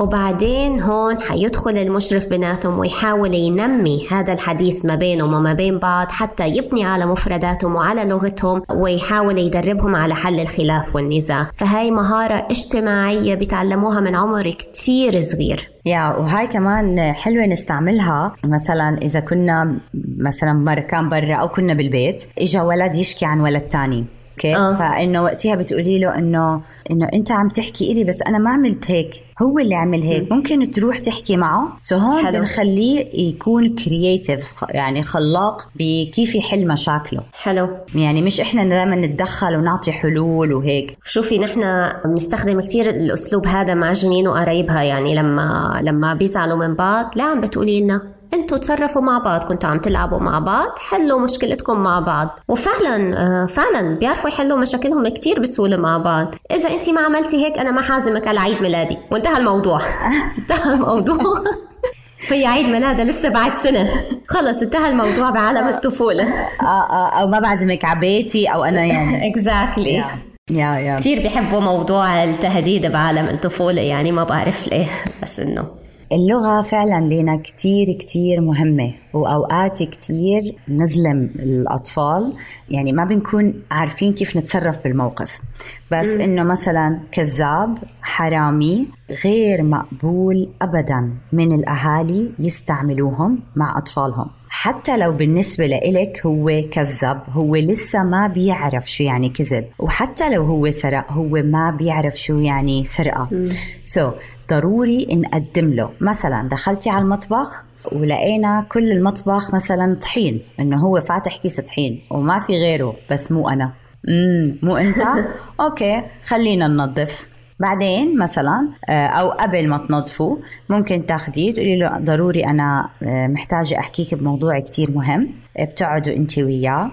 [SPEAKER 2] وبعدين هون حيدخل المشرف بيناتهم ويحاول ينمي هذا الحديث ما بينهم وما بين بعض حتى يبني على مفرداتهم وعلى لغتهم ويحاول يدربهم على حل الخلاف والنزاع. فهاي مهارة اجتماعية بيتعلموها من عمر كتير صغير.
[SPEAKER 3] يا وهاي كمان حلوة نستعملها. مثلا إذا كنا مثلا مكان برا أو كنا بالبيت إجا ولد يشكي عن ولد تاني. okay؟
[SPEAKER 2] آه.
[SPEAKER 3] فإنه وقتها بتقولي له إنه إنه أنت عم تحكي إلي بس أنا ما عملت هيك. هو اللي عمل هيك. ممكن تروح تحكي معه. so هون
[SPEAKER 2] حلو.
[SPEAKER 3] بنخليه يكون creative يعني خلاق بكيف يحل مشاكله.
[SPEAKER 2] حلو.
[SPEAKER 3] يعني مش إحنا دائما نتدخل ونعطي حلول وهيك.
[SPEAKER 2] شوفي نحن بنستخدم كثير الأسلوب هذا مع جنين وقرايبها. يعني لما لما بيزعلوا من بعض لا عم بتقولي لنا. أنتوا تصرفوا مع بعض كنتوا عم تلعبوا مع بعض حلوا مشكلتكم مع بعض. وفعلا آه، فعلا بيعرفوا يحلوا مشاكلهم كتير بسهولة مع بعض. إذا انت ما عملتي هيك أنا ما حعزمك على عيد ميلادي. وانتهى الموضوع. انتهى الموضوع. هي عيد ميلادها لسه بعد سنة. خلص انتهى الموضوع بعالم الطفولة.
[SPEAKER 3] آه آه أو ما بعزمك على بيتي أو أنا يعني.
[SPEAKER 2] اكزاكتلي
[SPEAKER 3] يا يا
[SPEAKER 2] كثير بيحبوا موضوع التهديد بعالم الطفولة يعني ما بعرف ليه. بس إنه
[SPEAKER 3] اللغة فعلا لنا كتير كتير مهمة وأوقات كتير نظلم الأطفال. يعني ما بنكون عارفين كيف نتصرف بالموقف. بس م. إنه مثلا كذاب حرامي غير مقبول أبدا من الأهالي يستعملوهم مع أطفالهم. حتى لو بالنسبة لإلك هو كذب هو لسه ما بيعرف شو يعني كذب. وحتى لو هو سرق هو ما بيعرف شو يعني سرقة. so so, ضروري نقدم له. مثلا دخلتي على المطبخ ولقينا كل المطبخ مثلا طحين إنه هو فاتح كيس طحين وما في غيره بس مو أنا. امم مو أنت؟ أوكي خلينا ننظف. بعدين مثلا آه، أو قبل ما تنظفوا ممكن تاخديه تقولي له ضروري أنا آه، محتاجة أحكيك بموضوع كتير مهم. آه، بتقعدوا أنت وياه.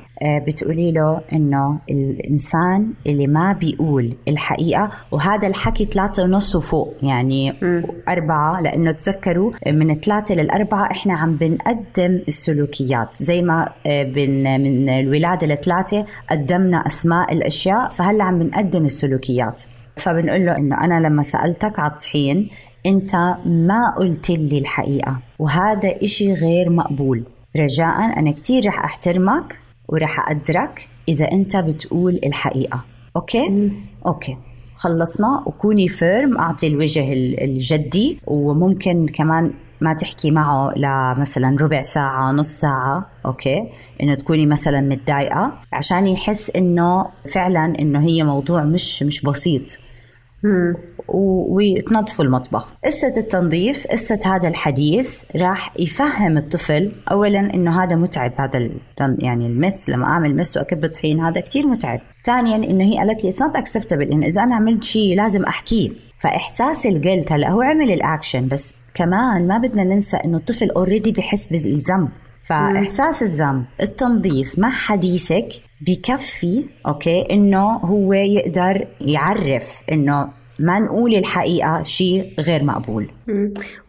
[SPEAKER 3] بتقولي له إنه الإنسان اللي ما بيقول الحقيقة وهذا الحكي ثلاثة ونص وفوق يعني م. أربعة لأنه تذكروا من ثلاثة للأربعة إحنا عم بنقدم السلوكيات. زي ما بن من الولادة لثلاثة قدمنا أسماء الأشياء فهلأ عم بنقدم السلوكيات. فبنقول له إنه أنا لما سألتك على الطحين أنت ما قلت لي الحقيقة وهذا إشي غير مقبول. رجاء أنا كثير رح أحترمك ورح أقدرك إذا أنت بتقول الحقيقة. okay؟ م. okay. خلصنا وكوني firm أعطي الوجه الجدي وممكن كمان ما تحكي معه لمثلا ربع ساعة نص ساعة. okay؟ إنه تكوني مثلا متضايقة عشان يحس إنه فعلا إنه هي موضوع مش مش بسيط. وتنظفوا المطبخ. قصة التنظيف قصة هذا الحديث راح يفهم الطفل أولا إنه هذا متعب هذا يعني ال mess لما أعمل mess وأكب الطحين هذا كتير متعب. ثانيا إنه هي قالت لي it's not acceptable إنه إذا أنا عملت شيء لازم أحكيه. فإحساس ال guilt هلا هو عمل الأكشن بس كمان ما بدنا ننسى إنه الطفل already بحس بالذنب. فإحساس الذنب التنظيف مع حديثك بكفي okay إنه هو يقدر يعرف إنه ما نقول الحقيقة شيء غير مقبول.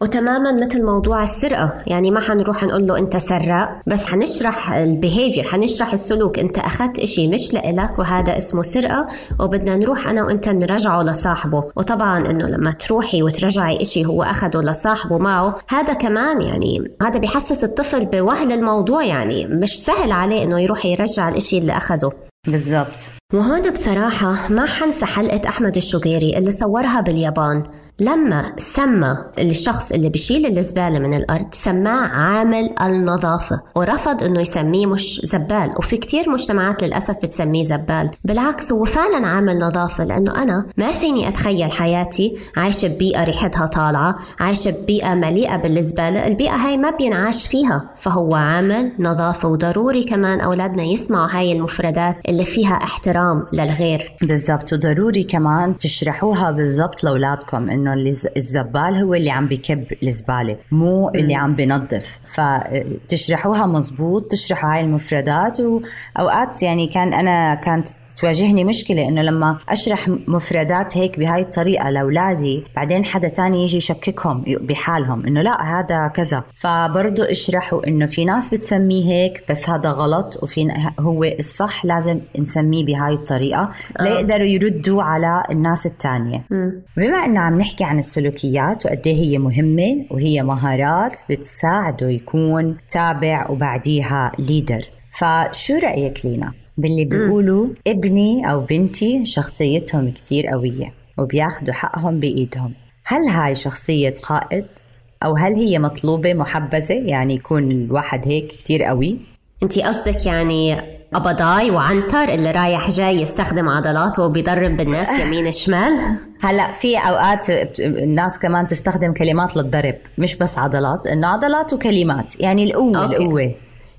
[SPEAKER 2] وتماما مثل موضوع السرقة. يعني ما حنروح نقول له أنت سراق بس حنشرح ال behavior حنشرح السلوك. أنت أخذت إشي مش لإلك وهذا اسمه سرقة وبدنا نروح أنا وأنت نرجعه لصاحبه. وطبعا أنه لما تروحي وترجعي إشي هو أخده لصاحبه معه هذا كمان يعني هذا بيحسس الطفل بهول الموضوع. يعني مش سهل عليه أنه يروح يرجع الإشي اللي أخده
[SPEAKER 3] بالضبط.
[SPEAKER 2] وهون بصراحة ما حنسى حلقة أحمد الشقيري اللي صورها باليابان. لما سمى الشخص اللي بيشيل الزبالة من الأرض سماه عامل النظافة ورفض أنه يسميه مش زبال. وفي كتير مجتمعات للأسف بتسميه زبال. بالعكس هو فعلا عامل نظافة لأنه أنا ما فيني أتخيل حياتي عايشة ببيئة ريحتها طالعة عايشة ببيئة مليئة بالزبالة. البيئة هاي ما بينعاش فيها. فهو عامل نظافة وضروري كمان أولادنا يسمعوا هاي المفردات اللي فيها احترام للغير.
[SPEAKER 3] بالضبط وضروري كمان تشرحوها بالضبط لأولادكم إنه إنه الزبال هو اللي عم بكب الزبالة مو اللي عم بنظف فتشرحوها مزبوط تشرحوا هاي المفردات واوقات يعني كان أنا كانت تواجهني مشكلة إنه لما أشرح مفردات هيك بهاي الطريقة لأولادي بعدين حدا تاني يجي يشككهم بحالهم إنه لا هذا كذا. فبرضه اشرحوا إنه في ناس بتسميه هيك بس هذا غلط وفي هو الصح لازم نسميه بهاي الطريقة آه. ليقدروا يردوا على الناس الثانية بما انه عم نحكي عن السلوكيات وقد إيه هي مهمة وهي مهارات بتساعده يكون تابع وبعديها ليدر فشو رأيك لينا؟ باللي بيقولوا ابني أو بنتي شخصيتهم كتير قوية وبياخدوا حقهم بإيدهم. هل هاي شخصية قائد؟ أو هل هي مطلوبة محبذة؟ يعني يكون الواحد هيك كتير قوي؟
[SPEAKER 2] أنت قصدك يعني قبضاي وعنتر اللي رايح جاي يستخدم عضلاته وبيضرب بالناس يمين شمال؟
[SPEAKER 3] هلا في أوقات الناس كمان تستخدم كلمات للضرب مش بس عضلات إنه عضلات وكلمات يعني القوة أوكي. القوة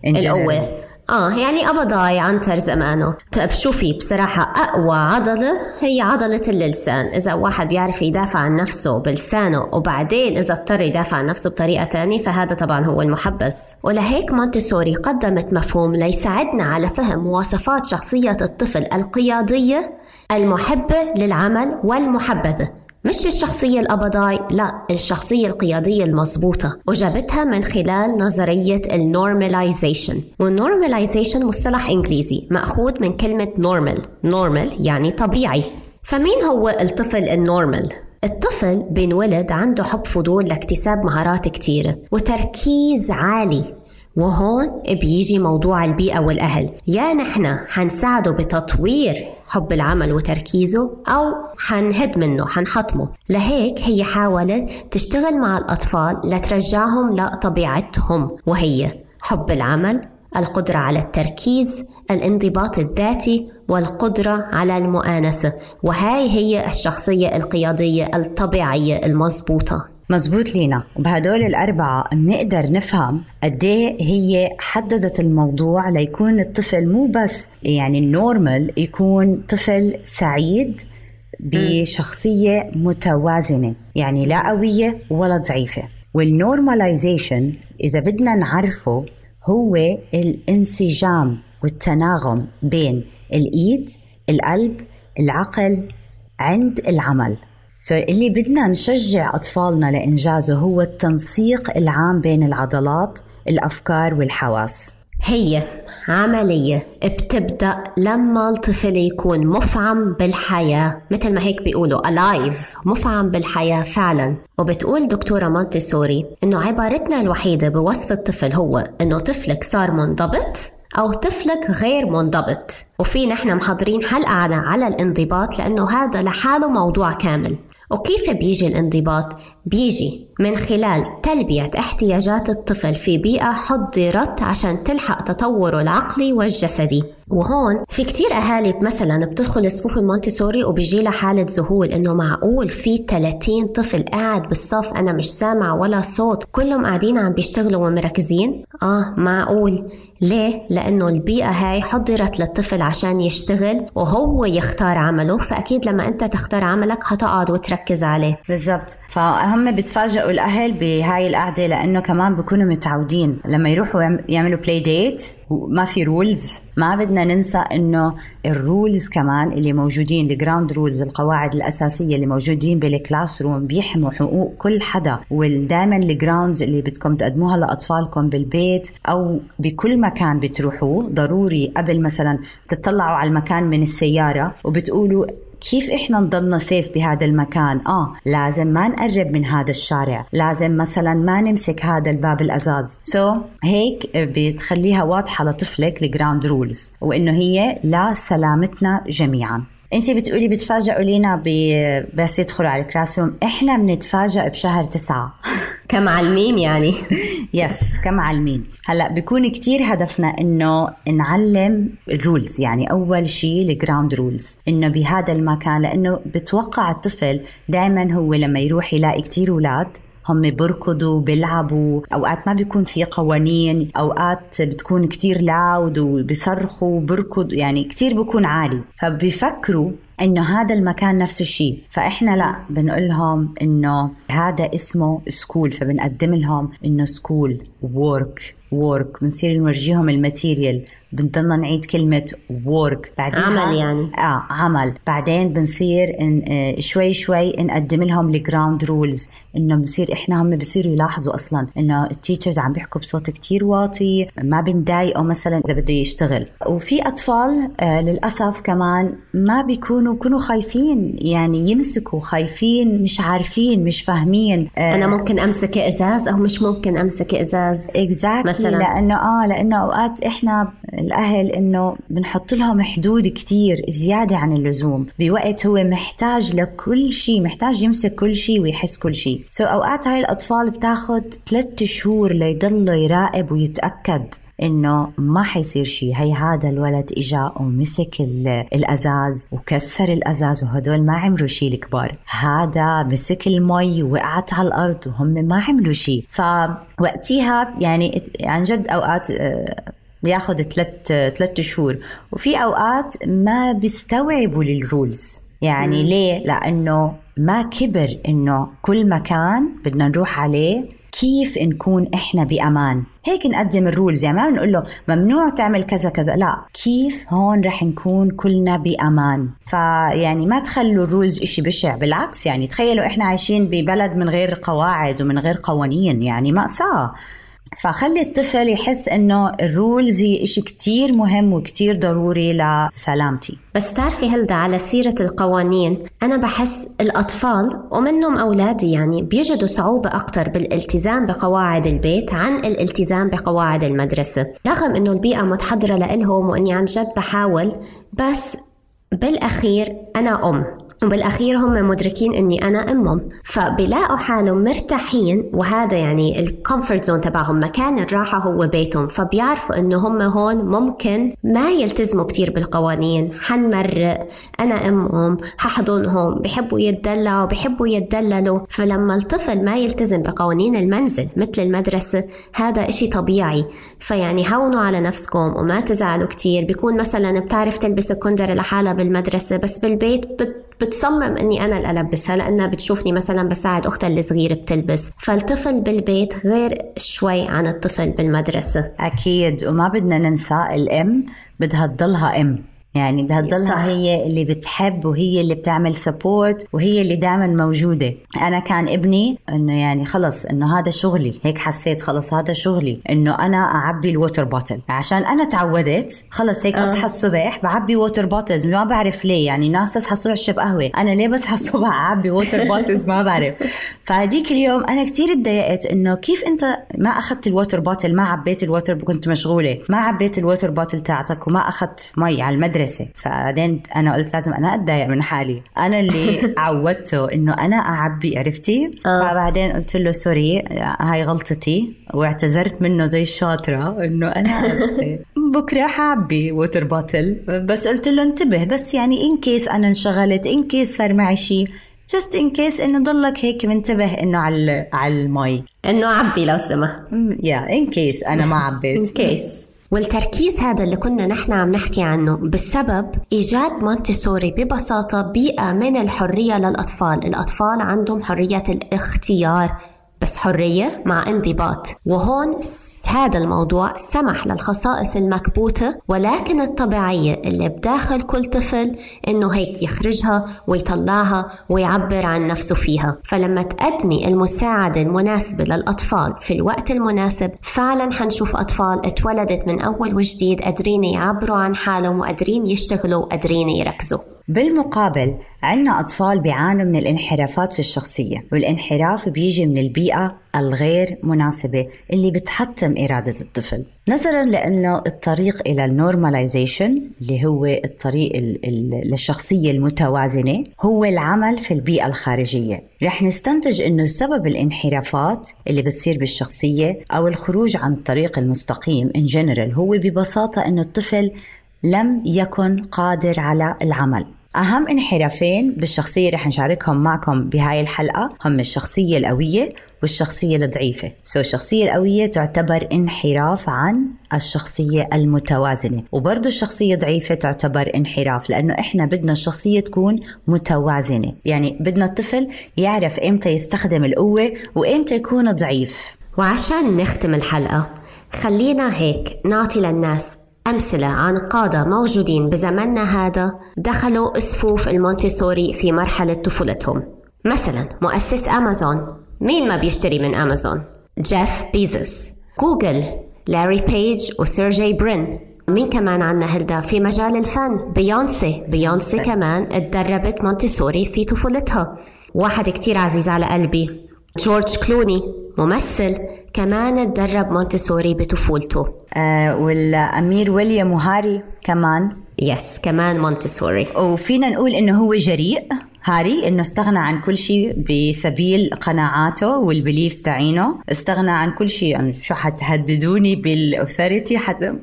[SPEAKER 2] القوة. آه يعني أبضاي عنتر زمانه طيب شوفي بصراحة أقوى عضلة هي عضلة اللسان. إذا واحد بيعرف يدافع عن نفسه بلسانه وبعدين إذا اضطر يدافع عن نفسه بطريقة تانية فهذا طبعا هو المحبس. ولهيك مونتسوري قدمت مفهوم ليساعدنا على فهم مواصفات شخصية الطفل القيادية المحبة للعمل والمحبذة. مش الشخصية الأبضاي لا الشخصية القيادية المضبوطة. وجابتها من خلال نظرية ال normalization وال normalization مصطلح إنجليزي مأخوذ من كلمة normal normal يعني طبيعي. فمين هو الطفل ال normal؟ الطفل بينولد عنده حب فضول لاكتساب مهارات كتيرة وتركيز عالي. وهون بيجي موضوع البيئة والأهل. يا نحن حنساعده بتطوير حب العمل وتركيزه أو حنهد منه حنحطمه. لهيك هي حاولت تشتغل مع الأطفال لترجعهم لطبيعتهم وهي حب العمل القدرة على التركيز الانضباط الذاتي والقدرة على المؤانسة. وهاي هي الشخصية القيادية الطبيعية المضبوطة
[SPEAKER 3] مزبوط لينا. وبهدول الأربعة بنقدر نفهم قد إيه هي حددت الموضوع ليكون الطفل مو بس يعني النورمال يكون طفل سعيد بشخصية متوازنة. يعني لا قوية ولا ضعيفة. وال normalization إذا بدنا نعرفه هو الانسجام والتناغم بين الإيد القلب العقل عند العمل. so اللي بدنا نشجع أطفالنا لإنجازه هو التنسيق العام بين العضلات الأفكار والحواس.
[SPEAKER 2] هي عملية بتبدأ لما الطفل يكون مفعم بالحياة مثل ما هيك بيقولوا alive مفعم بالحياة فعلا. وبتقول دكتورة مونتيسوري إنه عبارتنا الوحيدة بوصف الطفل هو إنه طفلك صار منضبط أو طفلك غير منضبط. وفي نحن محضرين حلقة على الانضباط لأنه هذا لحاله موضوع كامل. وكيف بيجي الانضباط؟ بيجي من خلال تلبية احتياجات الطفل في بيئة حضرت عشان تلحق تطوره العقلي والجسدي. وهون في كتير أهالي مثلا بتدخل صفوف المونتيسوري وبيجي لها حالة ذهول إنه معقول في 30 طفل قاعد بالصف أنا مش سامع ولا صوت كلهم قاعدين عم بيشتغلوا ومركزين؟ آه معقول. ليه؟ لأنه البيئة هاي حضرت للطفل عشان يشتغل وهو يختار عمله فأكيد لما أنت تختار عملك هتقعد وتركز عليه.
[SPEAKER 3] بالضبط. فهم بتفاجئوا الأهل بهاي القعدة لأنه كمان بكونوا متعودين. لما يروحوا يعملوا play date وما في rules ما بدنا ننسى إنه ال rules كمان اللي موجودين ال ground rules القواعد الأساسية اللي موجودين بال classroom بيحموا حقوق كل حدا. ودائما ال ground rules اللي بدكم تقدموها لأطفالكم بالبيت أو بكل مكان بتروحوه ضروري قبل مثلا تطلعوا على المكان من السيارة وبتقولوا كيف إحنا نضلنا safe بهذا المكان؟ آه لازم ما نقرب من هذا الشارع. لازم مثلا ما نمسك هذا الباب الأزاز. so, هيك بتخليها واضحة لطفلك ال ground rules وإنه هي لسلامتنا جميعا. انت بتقولي بتفاجئوا لينا بس يدخلوا على ال classroom إحنا بنتفاجئ بشهر تسعة.
[SPEAKER 2] كمعلمين يعني.
[SPEAKER 3] yes كمعلمين. هلأ بيكون كتير هدفنا إنه نعلم ال rules يعني أول شيء ال ground rules إنه بهذا المكان لأنه بتوقع الطفل دائما هو لما يروح يلاقي كتير أولاد هم بركضوا بيلعبوا أوقات ما بيكون في قوانين أوقات بتكون كتير loud وبيصرخوا بركض يعني كتير بيكون عالي. فبيفكروا إنه هذا المكان نفس الشيء. فإحنا لا بنقول لهم إنه هذا اسمه school فبنقدم لهم إنه school work work بنصير نورجيهم ال material بنضلنا نعيد كلمة work.
[SPEAKER 2] بعدين عمل يعني.
[SPEAKER 3] آه عمل. بعدين بنصير إن آه شوي شوي نقدم لهم ال ground rules إنه بنصير إحنا هم بصيروا يلاحظوا أصلا إنه ال teachers عم بيحكوا بصوت كتير واطي ما بنضايقه مثلا إذا بده يشتغل. وفي أطفال آه للأسف كمان ما بيكونوا بيكونوا خايفين يعني يمسكوا خايفين مش عارفين مش فاهمين.
[SPEAKER 2] آه أنا ممكن أمسك إزاز أو مش ممكن أمسك إزاز.
[SPEAKER 3] Exactly. مثلا. لأنه آه لأنه أوقات إحنا الأهل إنه بنحط لهم حدود كثير زيادة عن اللزوم. بوقت هو محتاج لكل شيء محتاج يمسك كل شيء ويحس كل شيء. so أوقات هاي الأطفال بتاخذ ثلاثة شهور ليضل يراقب ويتأكد. إنه ما حيصير شيء. هي هذا الولد إجا ومسك الأزاز وكسر الأزاز وهدول ما عملوا شيء الكبار. هذا مسك المي ووقعت على الأرض وهم ما عملوا شيء. فوقتيها يعني عن جد أوقات آه، بياخذ ثلاث ثلاث شهور. وفي أوقات ما بيستوعبوا لل rules يعني. ليه؟ لأنه ما كبر إنه كل مكان بدنا نروح عليه كيف نكون إحنا بأمان؟ هيك نقدم ال rules يعني ما نقول له ممنوع تعمل كذا كذا لا. كيف هون رح نكون كلنا بأمان؟ فيعني ما تخلوا ال rules إشي بشع بالعكس يعني تخيلوا إحنا عايشين ببلد من غير قواعد ومن غير قوانين يعني مأساة. فخلي الطفل يحس إنه ال rules هي شيء كتير مهم وكتير ضروري لسلامتي.
[SPEAKER 2] بس تعرفي هلا على سيرة القوانين أنا بحس الأطفال ومنهم أولادي يعني بيجدوا صعوبة أكتر بالالتزام بقواعد البيت عن الالتزام بقواعد المدرسة. رغم أنه البيئة متحضرة لإلهم وأني عن جد بحاول بس بالأخير أنا أم. وبالأخير هم مدركين إني أنا أمهم. فبيلاقوا حالهم مرتاحين وهذا يعني ال comfort zone تبعهم مكان الراحة هو بيتهم. فبيعرفوا إنه هم هون ممكن ما يلتزموا كتير بالقوانين. حنمرق أنا أمهم حاحضنهم بحبوا يتدلعوا بحبوا يتدللوا. فلما الطفل ما يلتزم بقوانين المنزل مثل المدرسة هذا إشي طبيعي. فيعني هونوا على نفسكم وما تزعلوا كتير. بيكون مثلا بتعرف تلبس الكندر لحالها بالمدرسة بس بالبيت بت بتصمم إني أنا اللي ألبسها لأنها بتشوفني مثلا بساعد أختها الصغيره بتلبس. فالطفل بالبيت غير شوي عن الطفل بالمدرسة.
[SPEAKER 3] أكيد وما بدنا ننسى الام بدها تضلها ام يعني بدها تضلها هي اللي بتحب وهي اللي بتعمل support وهي اللي دائما موجودة. أنا كان ابني إنه يعني خلص إنه هذا شغلي. هيك حسيت خلص هذا شغلي. إنه أنا أعبي ال water bottle عشان أنا تعودت خلص هيك أصحى الصبح بعبي water bottles ما بعرف ليه. يعني ناس تصحى الصبح تشرب قهوة. أنا ليه بصحى الصبح أعبي water bottles ما بعرف. فهديك اليوم أنا كثير تضايقت إنه كيف أنت ما أخذت ال water bottle ما عبيت ال water كنت مشغولة. ما عبيت ال water bottle تاعتك وما أخذت مي على المدرسة. المدرسة فبعدين أنا قلت لازم أنا أتضايق من حالي. أنا اللي عودته إنه أنا أعبي عرفتي؟ آه. فبعدين قلت له sorry هاي غلطتي. واعتذرت منه زي الشاطرة إنه أنا بكرة حاعبي water bottle بس قلت له انتبه بس يعني in case أنا انشغلت in case صار معي شيء just in case إنه ضلك هيك منتبه إنه على على المي
[SPEAKER 2] إنه عبي لو سمحت.
[SPEAKER 3] يا in case أنا ما عبيت.
[SPEAKER 2] in case والتركيز هذا اللي كنا نحن عم نحكي عنه بسبب إيجاد مونتيسوري ببساطة بيئة من الحرية للأطفال. الأطفال عندهم حرية الاختيار. بس حرية مع انضباط. وهون هذا الموضوع سمح للخصائص المكبوتة ولكن الطبيعية اللي بداخل كل طفل إنه هيك يخرجها ويطلعها ويعبر عن نفسه فيها. فلما تقدمي المساعدة المناسبة للأطفال في الوقت المناسب فعلا حنشوف أطفال اتولدت من أول وجديد قادرين يعبروا عن حالهم وقادرين يشتغلوا وقادرين يركزوا.
[SPEAKER 3] بالمقابل عندنا أطفال بيعانوا من الانحرافات في الشخصية والانحراف بيجي من البيئة الغير مناسبة اللي بتحطم إرادة الطفل. نظرا لأنه الطريق إلى النورماليزيشن اللي هو الطريق للشخصية المتوازنة هو العمل في البيئة الخارجية. رح نستنتج أنه سبب الانحرافات اللي بتصير بالشخصية أو الخروج عن الطريق المستقيم in general هو ببساطة أنه الطفل لم يكن قادر على العمل. أهم انحرافين بالشخصية رح نشاركهم معكم بهاي الحلقة. هم الشخصية القوية والشخصية الضعيفة. سو so, الشخصية القوية تعتبر انحراف عن الشخصية المتوازنة. وبرضه الشخصية الضعيفة تعتبر انحراف لأنه إحنا بدنا الشخصية تكون متوازنة. يعني بدنا الطفل يعرف إمتى يستخدم القوة وإمتى يكون ضعيف.
[SPEAKER 2] وعشان نختم الحلقة خلينا هيك نعطي للناس أمثلة عن قادة موجودين بزمننا هذا دخلوا صفوف المونتيسوري في مرحلة طفولتهم. مثلا مؤسس أمازون. مين ما بيشتري من أمازون؟ جيف بيزوس. جوجل لاري بيج وسيرجي برين. مين كمان عنا هلأ في مجال الفن؟ بيونسي. بيونسي كمان اتدربت مونتيسوري في طفولتها. واحد كتير عزيز على قلبي. جورج كلوني ممثل كمان تدرب مونتسوري بطفولته.
[SPEAKER 3] آه والأمير ويليام وهاري كمان.
[SPEAKER 2] yes كمان مونتسوري.
[SPEAKER 3] وفينا نقول إنه هو جريء. هاري إنه استغنى عن كل شيء بسبيل قناعاته وال beliefs تاعينه استغنى عن كل شيء. يعني شو حتهددوني بال authority حتى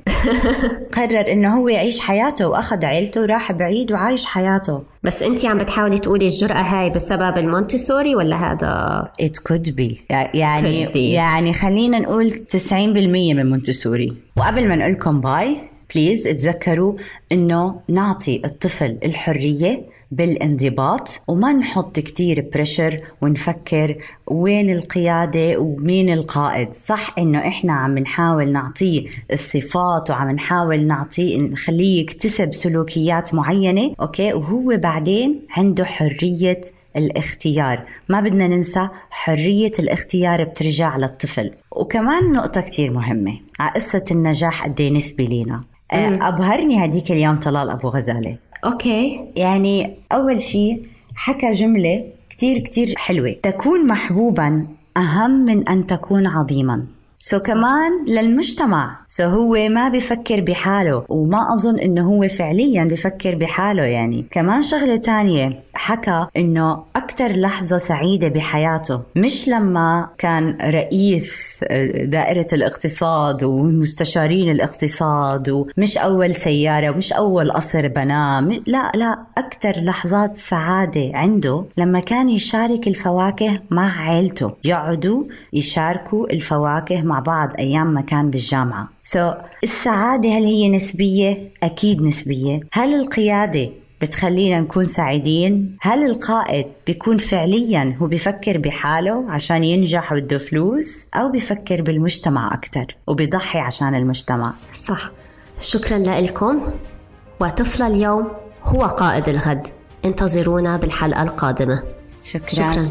[SPEAKER 3] قرر إنه هو يعيش حياته وأخذ عيلته وراح بعيد وعايش حياته.
[SPEAKER 2] بس انت عم بتحاولي تقولي الجرأة هاي بسبب المونتسوري ولا هذا؟
[SPEAKER 3] It could be. يعني could be. يعني خلينا نقول 90% من مونتسوري. وقبل ما نقول لكم bye please تذكروا إنه نعطي الطفل الحرية بالانضباط وما نحط كتير pressure ونفكر وين القيادة ومين القائد. صح إنه إحنا عم نحاول نعطيه الصفات وعم نحاول نعطيه نخليه يكتسب سلوكيات معينة أوكي؟ وهو بعدين عنده حرية الاختيار. ما بدنا ننسى حرية الاختيار بترجع للطفل. وكمان نقطة كتير مهمة على قصة النجاح قد إيه نسبي لينا. أبهرني هديك اليوم طلال أبو غزالة.
[SPEAKER 2] أوكي.
[SPEAKER 3] يعني أول شيء حكى جملة كتير كتير حلوة. تكون محبوبا أهم من أن تكون عظيما. so كمان للمجتمع. so هو ما بفكر بحاله وما أظن إنه هو فعليا بفكر بحاله يعني. كمان شغلة تانية حكى إنه أكثر لحظة سعيدة بحياته مش لما كان رئيس آه، دائرة الاقتصاد ومستشارين الاقتصاد ومش أول سيارة ومش أول قصر بناه لا لا أكثر لحظات سعادة عنده لما كان يشارك الفواكه مع عيلته يقعدوا يشاركوا الفواكه مع بعض أيام ما كان بالجامعة. سو so, السعادة هل هي نسبية؟ أكيد نسبية. هل القيادة بتخلينا نكون سعيدين؟ هل القائد بيكون فعليا هو بيفكر بحاله عشان ينجح وبده فلوس؟ أو بيفكر بالمجتمع أكتر وبيضحي عشان المجتمع؟
[SPEAKER 2] صح. شكرا لكم. وطفل اليوم هو قائد الغد. انتظرونا بالحلقة القادمة.
[SPEAKER 3] شكرا,
[SPEAKER 2] شكرا.